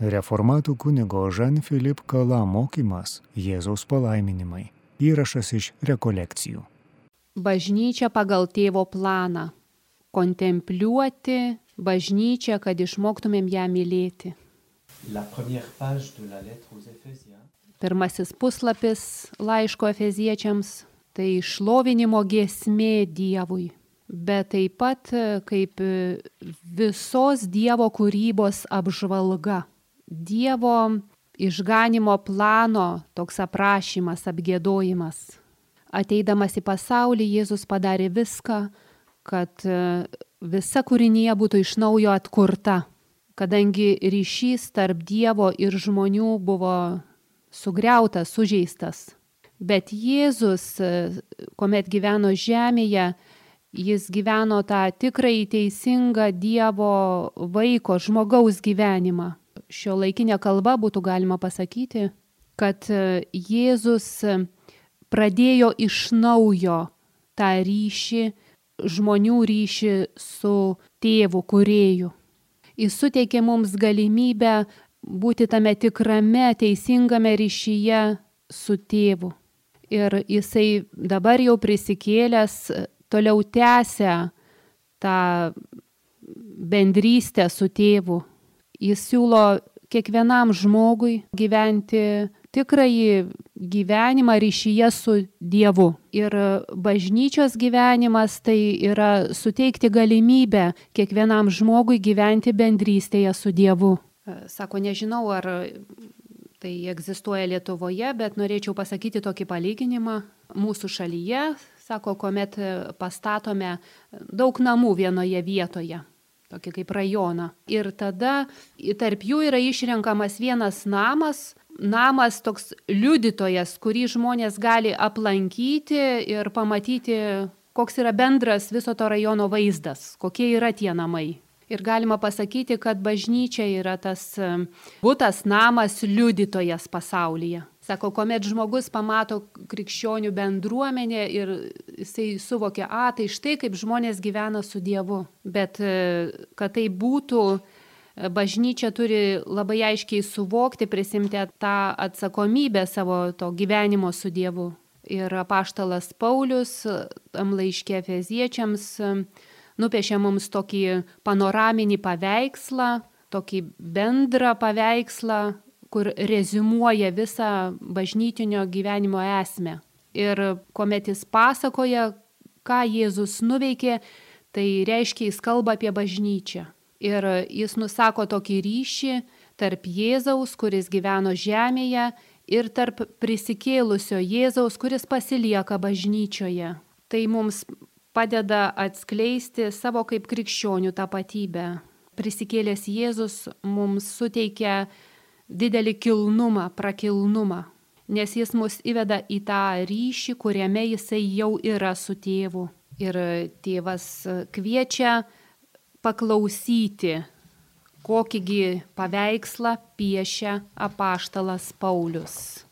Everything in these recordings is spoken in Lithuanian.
Reformatų kunigo Žan-Filip Kala mokymas Jėzaus palaiminimai. Įrašas iš rekolekcijų. Bažnyčia pagal tėvo planą. Kontempliuoti bažnyčią, kad išmoktumėm ją mylėti. La première page de la lettre aux Éphésiens. Pirmasis puslapis laiško efeziečiams - tai šlovinimo giesmė Dievui, bet taip pat kaip visos Dievo kūrybos apžvalga. Dievo išganimo plano toks aprašymas, apgėdojimas. Ateidamas į pasaulį, Jėzus padarė viską, kad e, visa kūrinėje būtų iš naujo atkurta, kadangi ryšys tarp Dievo ir žmonių buvo sugriautas, sužeistas. Bet Jėzus, kuomet gyveno žemėje, jis gyveno tą tikrai teisingą Dievo vaiko, žmogaus gyvenimą. Šio laikinė kalba būtų galima pasakyti, kad Jėzus pradėjo iš naujo tą ryšį, žmonių ryšį su tėvu kurėju. Jis suteikė mums galimybę būti tame tikrame teisingame ryšyje su tėvu. Ir jisai dabar jau prisikėlęs toliau tęsia tą bendrystę su tėvu. Jis siūlo kiekvienam žmogui gyventi tikrąjį gyvenimą ryšyje su Dievu. Ir bažnyčios gyvenimas tai yra suteikti galimybę kiekvienam žmogui gyventi bendrystėje su Dievu. Sako, nežinau, ar tai egzistuoja Lietuvoje, bet norėčiau pasakyti tokį palyginimą. Mūsų šalyje, sako, kuomet pastatome daug namų vienoje vietoje, tokį kaip rajoną. Ir tada tarp jų yra išrenkamas vienas namas, namas toks liudytojas, kurį žmonės gali aplankyti ir pamatyti, koks yra bendras viso to rajono vaizdas, kokie yra tie namai. Ir galima pasakyti, kad bažnyčia yra tas būtas namas liudytojas pasaulyje. Sako, kuomet žmogus pamato krikščionių bendruomenę ir jisai suvokia, a, tai štai kaip žmonės gyvena su Dievu. Bet e, kad tai būtų, e, bažnyčia turi labai aiškiai suvokti, prisimti tą atsakomybę savo to gyvenimo su Dievu. Ir apaštalas Paulius, tam laiškė feziečiams, nupiešė mums tokį panoraminį paveikslą, tokį bendrą paveikslą, kur rezumuoja visą bažnytinio gyvenimo esmę. Ir kuomet jis pasakoja, ką Jėzus nuveikė, tai reiškia, jis kalba apie bažnyčią. Ir jis nusako tokį ryšį tarp Jėzaus, kuris gyveno žemėje, ir tarp prisikėlusio Jėzaus, kuris pasilieka bažnyčioje. Tai mums padeda atskleisti savo kaip krikščionių tapatybę. Prisikėlęs Jėzus mums suteikia didelį kilnumą, prakilnumą, nes jis mus įveda į tą ryšį, kuriame jisai jau yra su tėvu. Ir tėvas kviečia paklausyti, kokįgi paveikslą piešia apaštalas Paulius.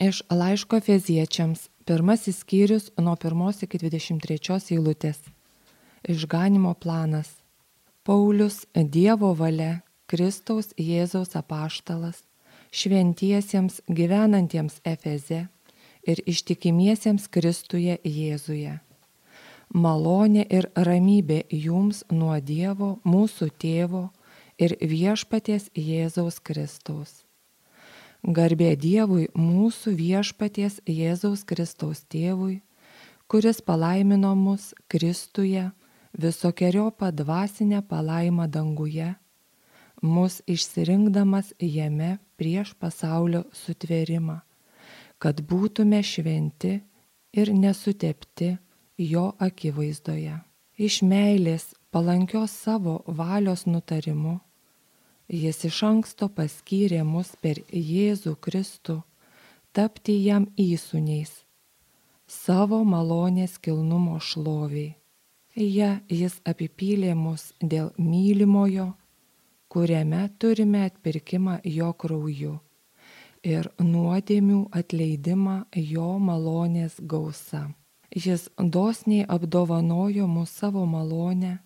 Iš laiško feziečiams, pirmasis skyrius nuo 1 iki 23 eilutės. Išganimo planas. Paulius Dievo valia, Kristaus Jėzaus apaštalas, šventiesiems gyvenantiems Efeze ir ištikimiesiems Kristuje Jėzuje. Malonė ir ramybė jums nuo Dievo, mūsų tėvo ir viešpaties Jėzaus Kristaus Garbė Dievui mūsų viešpaties Jėzaus Kristaus tėvui, kuris palaimino mus Kristuje visokiojo padvasinę palaimą danguje, mus išsirinkdamas jame prieš pasaulio sutvėrimą, kad būtume šventi ir nesutepti jo akivaizdoje. Iš meilės palankios savo valios nutarimu Jis iš anksto paskyrė mus per Jėzų Kristų tapti jam įsūniais, savo malonės kilnumo šloviai. Ja jis apipylė mus dėl mylimojo, kuriame turime atpirkimą jo krauju ir nuodėmių atleidimą jo malonės gausa. Jis dosniai apdovanojo mūsų savo malonę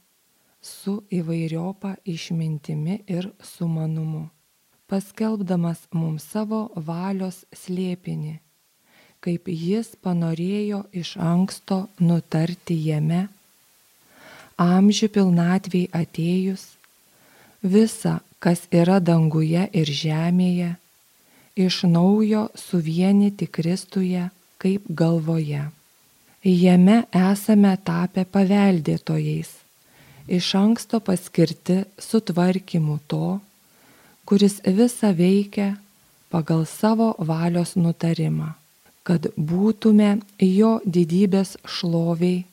su įvairiopa išmintimi ir sumanumu, paskelbdamas mums savo valios slėpinį, kaip jis panorėjo iš anksto nutarti jame, amžių pilnatviai atėjus, visa, kas yra danguje ir žemėje, iš naujo suvienyti Kristuje kaip galvoje. Jame esame tapę paveldėtojais iš anksto paskirti sutvarkymu to, kuris visą veikia pagal savo valios nutarimą, kad būtume jo didybės šloviai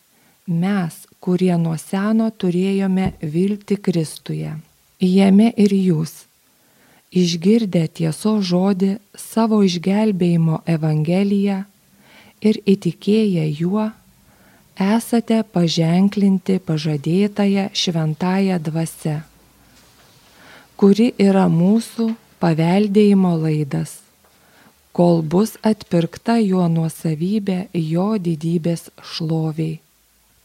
mes, kurie nuo seno turėjome vilti Kristuje. Jame ir jūs, išgirdę tieso žodį savo išgelbėjimo Evangeliją ir įtikėję juo, esate paženklinti pažadėtąją šventąją dvasę, kuri yra mūsų paveldėjimo laidas, kol bus atpirkta jo nuosavybė jo didybės šloviai.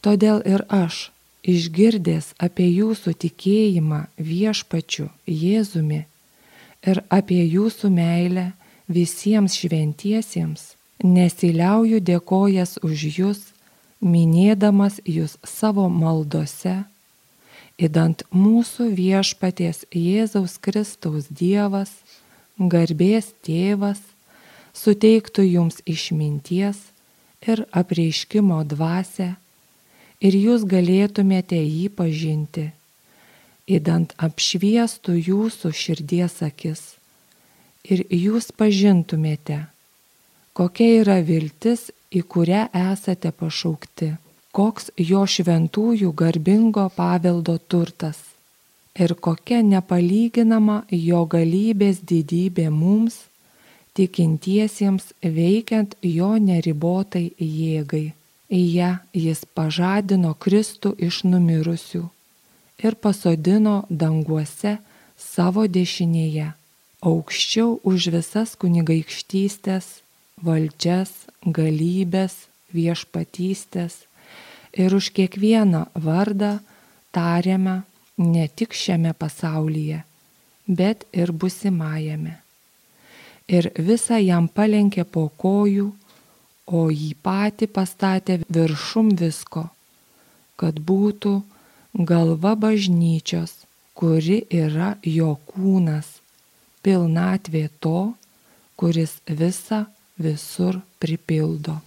Todėl ir aš, išgirdęs apie jūsų tikėjimą viešpačiu Jėzumi ir apie jūsų meilę visiems šventiesiems, nesiliauju dėkojas už jūs minėdamas jūs savo maldose, įdant mūsų viešpaties Jėzaus Kristaus Dievas, garbės tėvas, suteiktų jums išminties ir apreiškimo dvasę ir jūs galėtumėte jį pažinti, įdant apšviestų jūsų širdies akis ir jūs pažintumėte, kokia yra viltis į kurią esate pašaukti, koks jo šventųjų garbingo paveldo turtas ir kokia nepalyginama jo galybės didybė mums, tikintiesiems veikiant jo neribotai jėgai. Į ją jis pažadino Kristų iš numirusių ir pasodino danguose savo dešinėje, aukščiau už visas kunigaikštystės, valdžias, galybės, viešpatystės ir už kiekvieną vardą tariame ne tik šiame pasaulyje, bet ir busimajame. Ir visą jam palenkė po kojų, o jį patį pastatė viršum visko, kad būtų galva bažnyčios, kuri yra jo kūnas, pilnatvė to, kuris visą visur pripildo.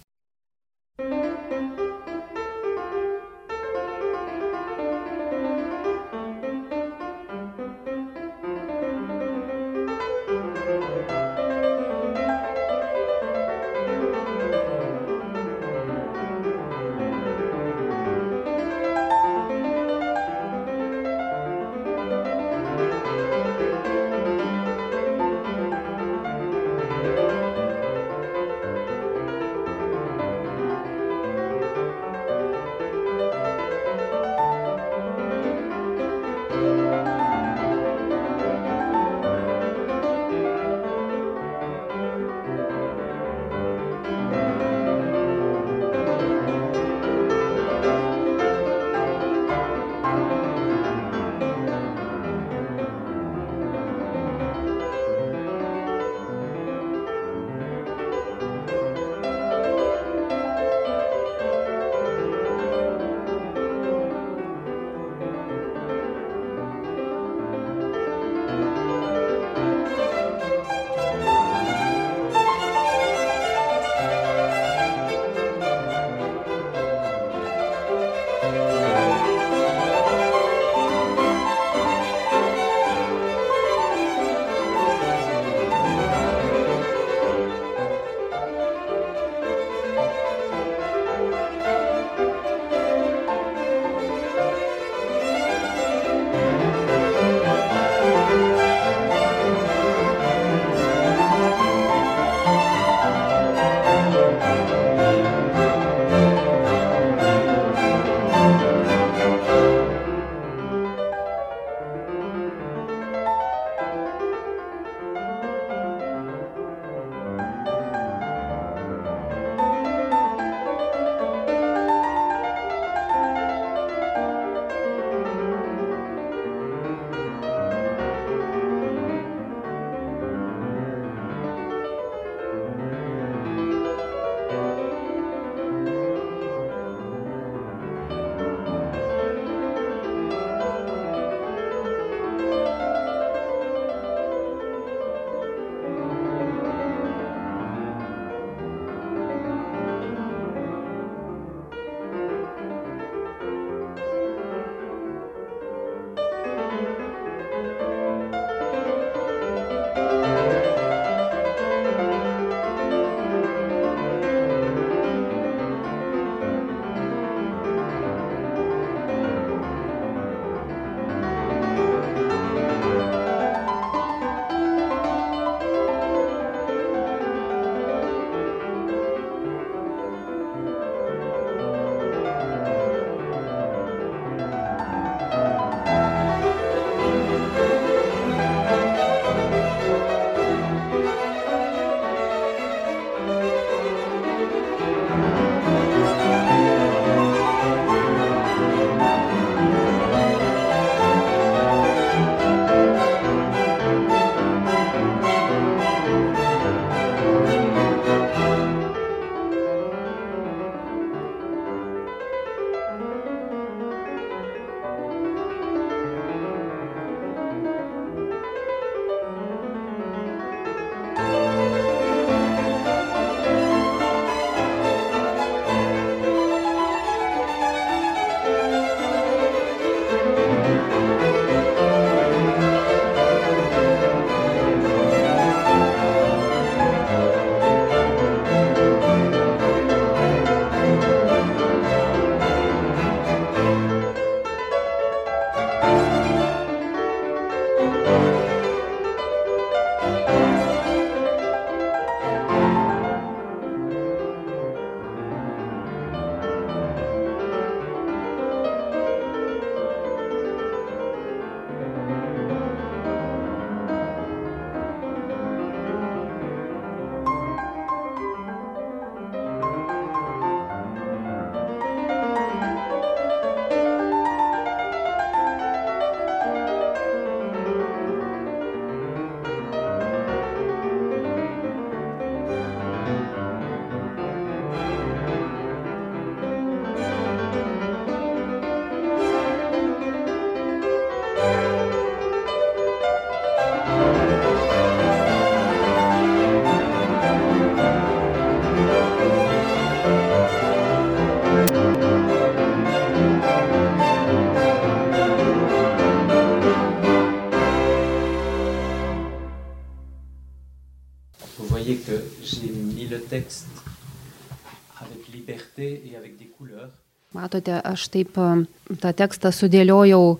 Matote, aš taip a, tą tekstą sudėliojau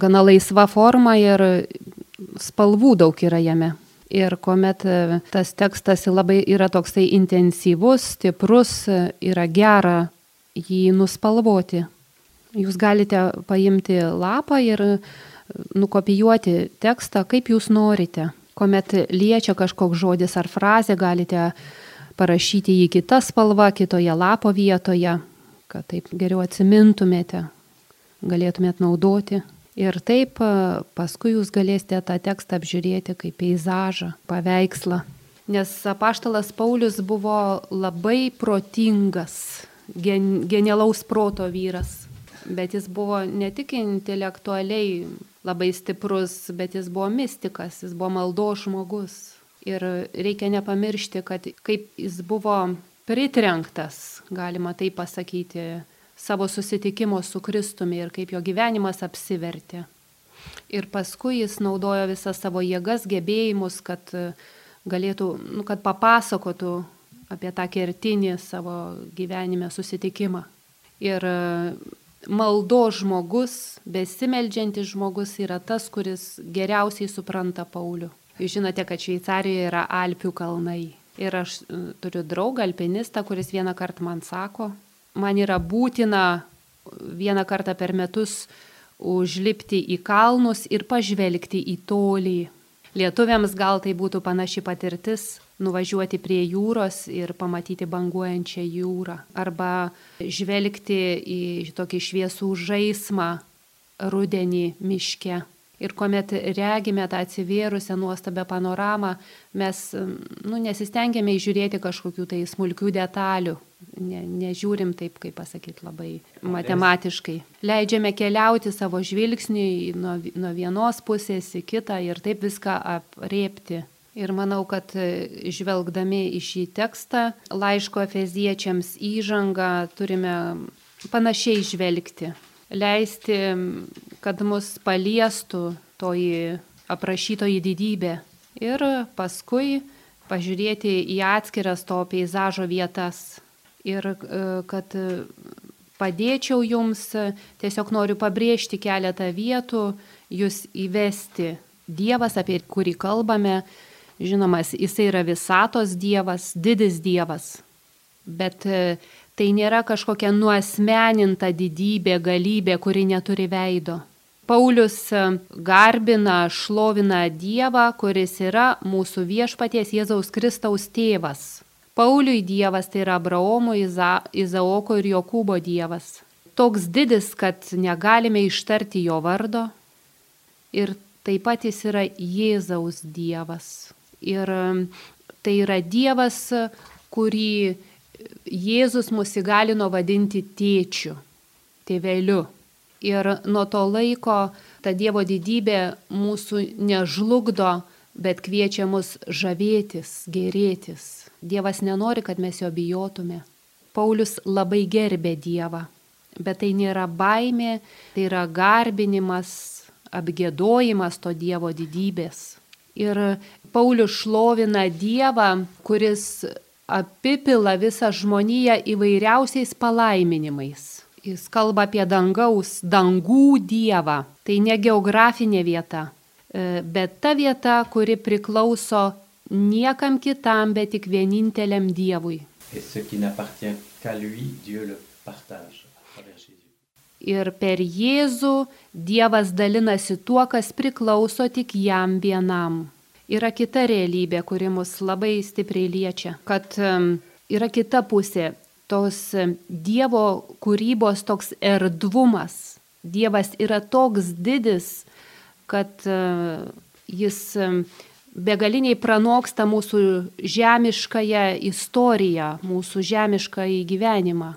gana laisva forma ir spalvų daug yra jame. Ir kuomet e, tas tekstas labai yra toksai intensyvus, stiprus, e, yra gera jį nuspalvoti. Jūs galite paimti lapą ir e, nukopijuoti tekstą, kaip jūs norite. Kuomet liečia kažkoks žodis ar frazė, galite parašyti jį kitą spalvą, kitoje lapo vietoje, kad taip geriau atsimintumėte, galėtumėt naudoti. Ir taip a, paskui jūs galėsite tą tekstą apžiūrėti kaip peizažą, paveikslą. Nes apaštalas Paulius buvo labai protingas, gen, genialaus proto vyras. Bet jis buvo ne tik intelektualiai labai stiprus, bet jis buvo mystikas, jis buvo maldo žmogus. Ir reikia nepamiršti, kad kaip jis buvo pritrenktas, galima tai pasakyti, savo susitikimo su Kristumi ir kaip jo gyvenimas apsivertė. Ir paskui jis naudojo visas savo jėgas, gebėjimus, kad galėtų, nu, kad papasakotų apie tą kertinį savo gyvenime susitikimą. Ir maldo žmogus, besimeldžiantis žmogus yra tas, kuris geriausiai supranta Paulių. Jūs žinote, kad Šveicarijoje yra Alpių kalnai. Ir aš e, turiu draugą, alpinistą, kuris vieną kartą man sako, man yra būtina vieną kartą per metus užlipti į kalnus ir pažvelgti į tolį. Lietuviams gal tai būtų panaši patirtis nuvažiuoti prie jūros ir pamatyti banguojančią jūrą. Arba žvelgti į tokį šviesų žaismą rudenį miške. Ir kuomet regime tą atsivėrusią nuostabią panoramą, mes nu, nesistengiame įžiūrėti kažkokių tai smulkių detalių, ne, nežiūrim taip, kaip pasakyti, labai matematiškai. Leidžiame keliauti savo žvilgsnį nuo, nuo vienos pusės į kitą ir taip viską apriepti. Ir manau, kad žvelgdami į šį tekstą, laiško efeziečiams įžangą turime panašiai žvelgti leisti, kad mus paliestų toji aprašytoji didybė ir paskui pažiūrėti į atskiras to peizažo vietas. Ir e, kad padėčiau jums, tiesiog noriu pabrėžti keletą vietų, jūs įvesti. Dievas, apie kurį kalbame, žinomas, jisai yra visatos Dievas, didis Dievas. Bet e, Tai nėra kažkokia nuosmeninta didybė, galybė, kuri neturi veido. Paulius e, garbina, šlovina Dievą, kuris yra mūsų viešpaties Jėzaus Kristaus tėvas. Pauliui Dievas tai yra Abraomo, Iza, Izaoko ir Jokūbo Dievas. Toks didis, kad negalime ištarti jo vardo. Ir taip pat jis yra Jėzaus Dievas. Ir e, tai yra Dievas, kurį Jėzus mus įgalino vadinti tėčiu, tėveliu. Ir nuo to laiko ta Dievo didybė mūsų nežlugdo, bet kviečia mus žavėtis, gerėtis. Dievas nenori, kad mes jo bijotume. Paulius labai gerbė Dievą, bet tai nėra baimė, tai yra garbinimas, apgėdojimas to Dievo didybės. Ir Paulius šlovina Dievą, kuris apipila visą žmoniją įvairiausiais palaiminimais. Jis kalba apie dangaus, dangų dievą. Tai ne geografinė vieta, e, bet ta vieta, kuri priklauso niekam kitam, bet tik vieninteliam Dievui. Ir per Jėzų Dievas dalinasi tuo, kas priklauso tik jam vienam yra kita realybė, kuri mus labai stipriai liečia, kad yra kita pusė tos Dievo kūrybos toks erdvumas. Dievas yra toks didis, kad e, jis begaliniai pranoksta mūsų žemiškąją istoriją, mūsų žemiškąjį gyvenimą.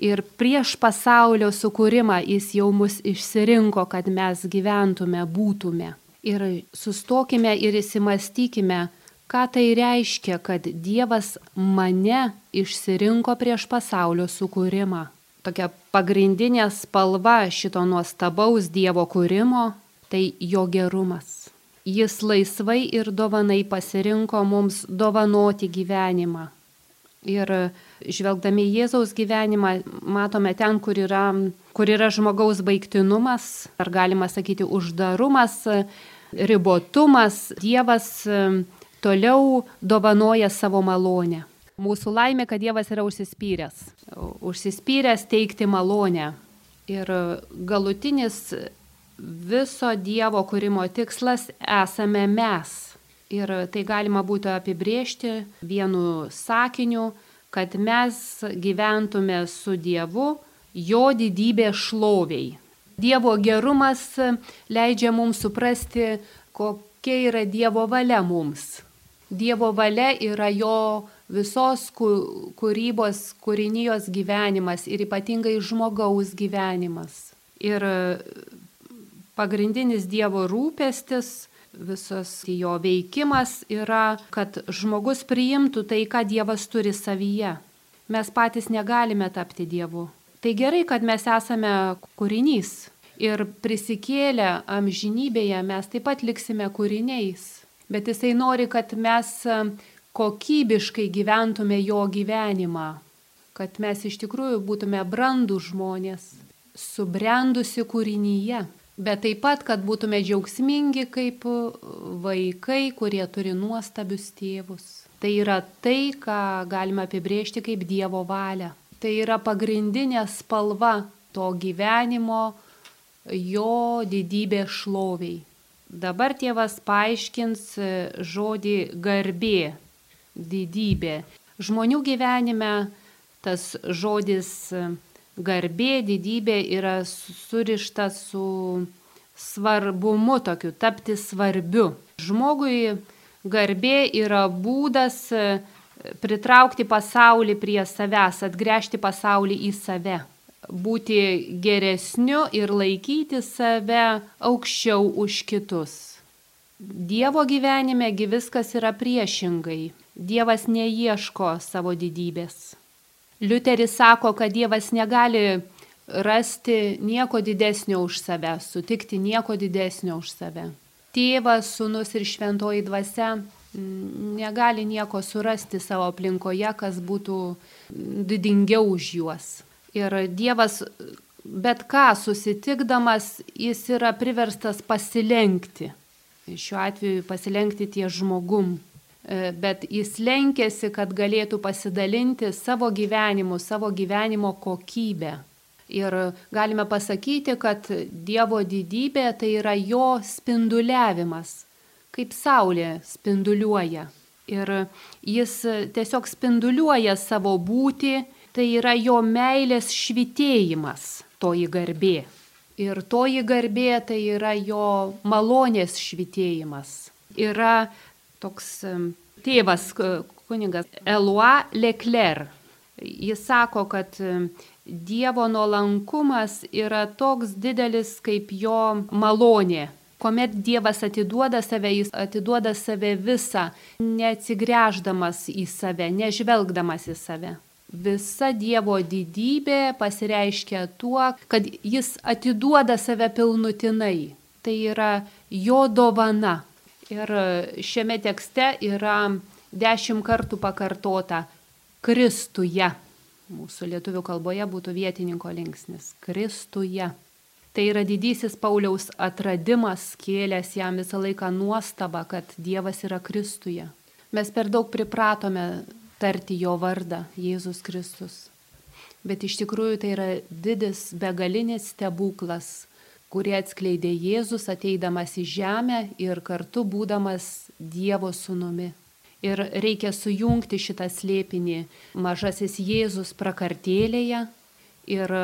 Ir prieš pasaulio sukūrimą jis jau mus išsirinko, kad mes gyventume, būtume. Ir sustokime ir įsimastykime, ką tai reiškia, kad Dievas mane išsirinko prieš pasaulio sukūrimą. Tokia pagrindinė spalva šito nuostabaus Dievo kūrimo - tai jo gerumas. Jis laisvai ir dovanai pasirinko mums dovanoti gyvenimą. Ir žvelgdami Jėzaus gyvenimą, matome ten, kur yra, kur yra žmogaus baigtinumas, ar galima sakyti uždarumas, ribotumas, Dievas toliau dovanoja savo malonę. Mūsų laimė, kad Dievas yra užsispyręs. Užsispyręs teikti malonę. Ir galutinis viso Dievo kūrimo tikslas esame mes Ir tai galima būtų apibriežti vienu sakiniu, kad mes gyventume su Dievu jo didybė šloviai. Dievo gerumas leidžia mums suprasti, kokia yra Dievo valia mums. Dievo valia yra jo visos kūrybos, kūrinijos gyvenimas ir ypatingai žmogaus gyvenimas. Ir pagrindinis Dievo rūpestis visas jo veikimas yra, kad žmogus priimtų tai, ką Dievas turi savyje. Mes patys negalime tapti Dievu. Tai gerai, kad mes esame kūrinys ir prisikėlę amžinybėje mes taip pat liksime kūriniais. Bet jisai nori, kad mes kokybiškai gyventume jo gyvenimą, kad mes iš tikrųjų būtume brandų žmonės, subrendusi kūrinyje bet taip pat, kad būtume džiaugsmingi kaip vaikai, kurie turi nuostabius tėvus. Tai yra tai, ką galime apibrėžti kaip Dievo valią. Tai yra pagrindinė spalva to gyvenimo, jo didybė šloviai. Dabar tėvas paaiškins žodį garbė, didybė. Žmonių gyvenime tas žodis garbė, didybė yra surišta su svarbumu tokiu, tapti svarbiu. Žmogui garbė yra būdas e, pritraukti pasaulį prie savęs, atgręžti pasaulį į save, būti geresniu ir laikyti save aukščiau už kitus. Dievo gyvenimegi viskas yra priešingai. Dievas neieško savo didybės. Liuteris sako, kad Dievas negali rasti nieko didesnio už save, sutikti nieko didesnio už save. Tėvas, sunus ir šventoji dvasia negali nieko surasti savo aplinkoje, kas būtų didingiau už juos. Ir Dievas bet ką susitikdamas, jis yra priverstas pasilenkti. Šiuo atveju pasilenkti tie žmogum. E, bet jis lenkėsi, kad galėtų pasidalinti savo gyvenimu, savo gyvenimo kokybę. Ir galime pasakyti, kad Dievo didybė tai yra jo spinduliavimas, kaip Saulė spinduliuoja. Ir jis tiesiog spinduliuoja savo būti, tai yra jo meilės švitėjimas, toji garbė. Ir toji garbė tai yra jo malonės švitėjimas. Yra toks tėvas kuningas Elua Leclerc. Jis sako, kad Dievo nuolankumas yra toks didelis kaip jo malonė. Komet Dievas atiduoda save, jis atiduoda save visą, neatsigręždamas į save, nežvelgdamas į save. Visa Dievo didybė pasireiškia tuo, kad jis atiduoda save pilnutinai. Tai yra jo dovana, Ir šiame tekste yra dešimt kartų pakartota Kristuje. Mūsų lietuvių kalboje būtų vietininko linksnis. Kristuje. Tai yra didysis Pauliaus atradimas, kėlęs jam visą laiką nuostabą, kad Dievas yra Kristuje. Mes per daug pripratome tarti jo vardą Jėzus Kristus. Bet iš tikrųjų tai yra didis begalinis stebuklas, kurį atskleidė Jėzus ateidamas į žemę ir kartu būdamas Dievo sūnumi. Ir reikia sujungti šitą slėpinį mažasis Jėzus prakartėlėje ir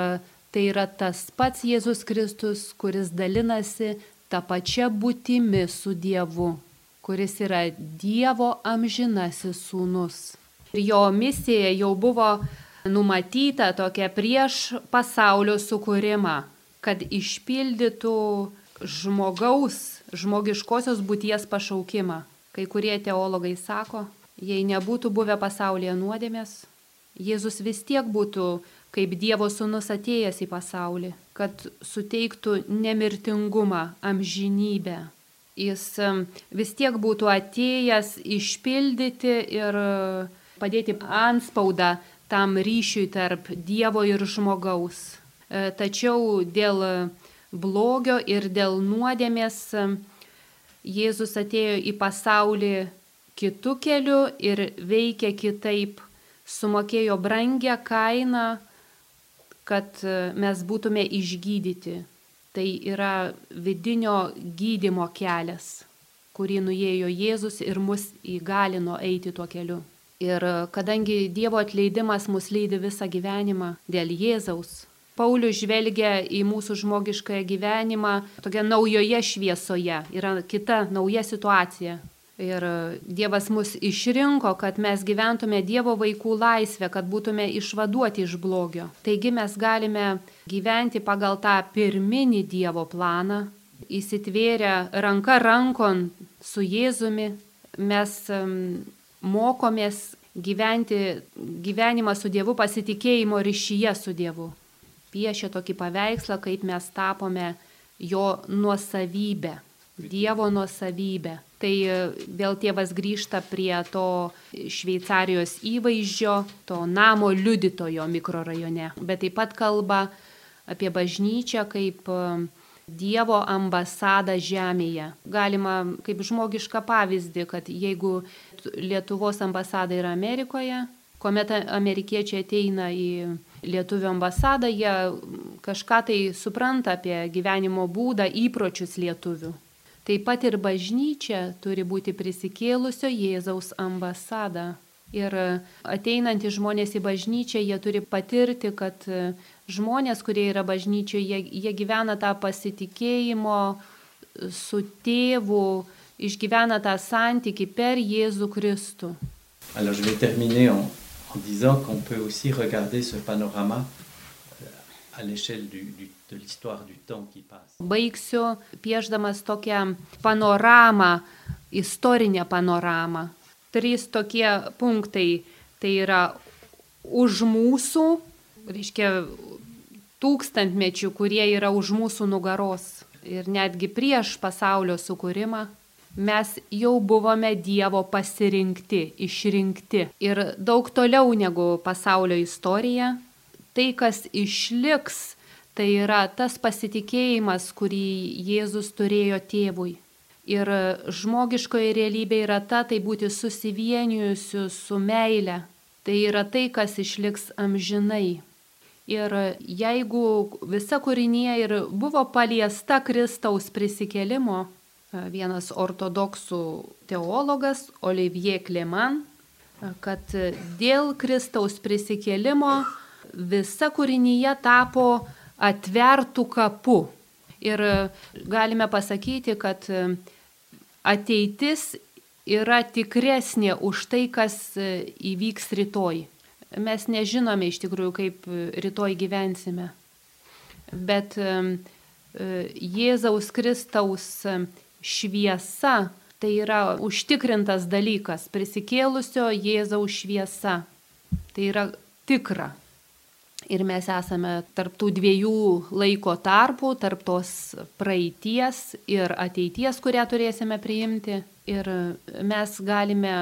tai yra tas pats Jėzus Kristus, kuris dalinasi tą pačią būtimi su Dievu, kuris yra Dievo amžinasis sūnus. Ir jo misija jau buvo numatyta tokia prieš pasaulio sukūrimą kad išpildytų žmogaus, žmogiškosios būties pašaukimą. Kai kurie teologai sako, jei nebūtų buvę pasaulyje nuodėmės, Jėzus vis tiek būtų kaip Dievo sūnus atėjęs į pasaulį, kad suteiktų nemirtingumą, amžinybę. Jis vis tiek būtų atėjęs išpildyti ir padėti anspaudą tam ryšiui tarp Dievo ir žmogaus. E, tačiau dėl blogio ir dėl nuodėmės e, Jėzus atėjo į pasaulį kitų kelių ir veikė kitaip, sumokėjo brangę kainą, kad e, mes būtume išgydyti. Tai yra vidinio gydimo kelias, kurį nuėjo Jėzus ir mus įgalino eiti tuo keliu. Ir kadangi Dievo atleidimas mus lydi visą gyvenimą dėl Jėzaus, Paulius žvelgia į mūsų žmogiškąją gyvenimą tokia naujoje šviesoje, yra kita nauja situacija. Ir Dievas mus išrinko, kad mes gyventume Dievo vaikų laisvę, kad būtume išvaduoti iš blogio. Taigi mes galime gyventi pagal tą pirminį Dievo planą, įsitvėrę ranka rankon su Jėzumi, mes mokomės gyventi gyvenimą su Dievu pasitikėjimo ryšyje su Dievu. Piešia tokį paveikslą, kaip mes tapome jo nuosavybę, Dievo nuosavybę. Tai e, vėl tėvas grįžta prie to Šveicarijos įvaizdžio, to namo liudytojo mikrorajone, bet taip pat kalba apie bažnyčią kaip uh, Dievo ambasada žemėje. Galima kaip žmogišką pavyzdį, kad jeigu Lietuvos ambasada yra Amerikoje, kuomet amerikiečiai ateina į Lietuvio ambasadą, jie kažką tai supranta apie gyvenimo būdą, įpročius lietuvių. Taip pat ir bažnyčia turi būti prisikėlusio Jėzaus ambasada. Ir ateinantys žmonės į bažnyčią, jie turi patirti, kad žmonės, kurie yra bažnyčioje, jie, jie gyvena tą pasitikėjimo su tėvu, išgyvena tą santyki per Jėzų Kristų. Alors je vais terminer en, en disant qu'on peut aussi regarder ce panorama Baigsiu piešdamas tokią panoramą, istorinę panoramą. Trys tokie punktai. Tai yra už mūsų, reiškia tūkstantmečių, kurie yra už mūsų nugaros ir netgi prieš pasaulio sukūrimą, mes jau buvome Dievo pasirinkti, išrinkti. Ir daug toliau negu pasaulio istorija, tai kas išliks, tai yra tas pasitikėjimas, kurį Jėzus turėjo tėvui. Ir žmogiškoji realybė yra ta, tai būti susivienijusiu su meile. Tai yra tai, kas išliks amžinai. Ir jeigu visa kūrinė ir buvo paliesta Kristaus prisikėlimo, vienas ortodoksų teologas Olivier Kleman, kad dėl Kristaus prisikėlimo visa kūrinyje tapo atvertų kapų. Ir galime pasakyti, kad ateitis yra tikresnė už tai, kas įvyks rytoj mes nežinome iš tikrųjų, kaip e, rytoj gyvensime. Bet e, e, Jėzaus Kristaus šviesa tai yra užtikrintas dalykas, prisikėlusio Jėzaus šviesa. Tai yra tikra. Ir mes esame tarp tų dviejų laiko tarpų, tarp tos praeities ir ateities, kurią turėsime priimti. Ir mes galime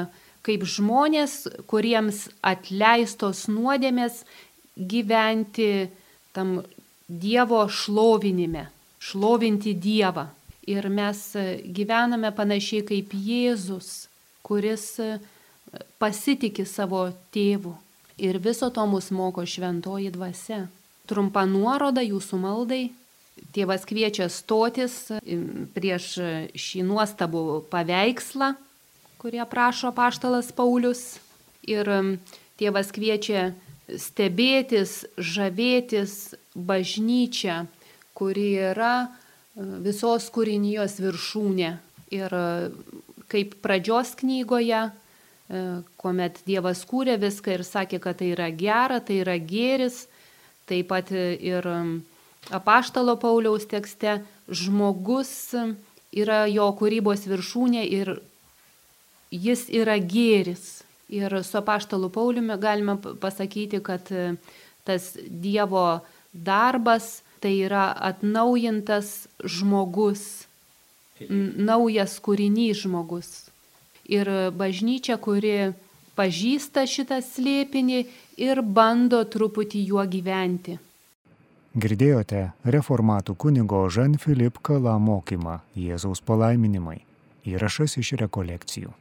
kaip žmonės, kuriems atleistos nuodėmės gyventi tam Dievo šlovinime, šlovinti Dievą. Ir mes gyvename panašiai kaip Jėzus, kuris pasitikė savo tėvų. Ir viso to mus moko šventoji dvasia. Trumpa nuoroda jūsų maldai. Tėvas kviečia stotis prieš šį nuostabų paveikslą kurie prašo paštalas Paulius. Ir tėvas kviečia stebėtis, žavėtis bažnyčia, kuri yra visos kūrinijos viršūnė. Ir kaip pradžios knygoje, kuomet Dievas kūrė viską ir sakė, kad tai yra gera, tai yra gėris, taip pat ir um, apaštalo Pauliaus tekste, žmogus yra jo kūrybos viršūnė ir jis yra gėris. Ir su apaštalu Pauliumi galime pasakyti, kad e, tas Dievo darbas tai yra atnaujintas žmogus, naujas kūrinys žmogus. Ir bažnyčia, kuri pažįsta šitą slėpinį ir bando truputį juo gyventi. Girdėjote reformatų kunigo Žan Filip Kala mokymą Jėzaus palaiminimai. Įrašas iš rekolekcijų.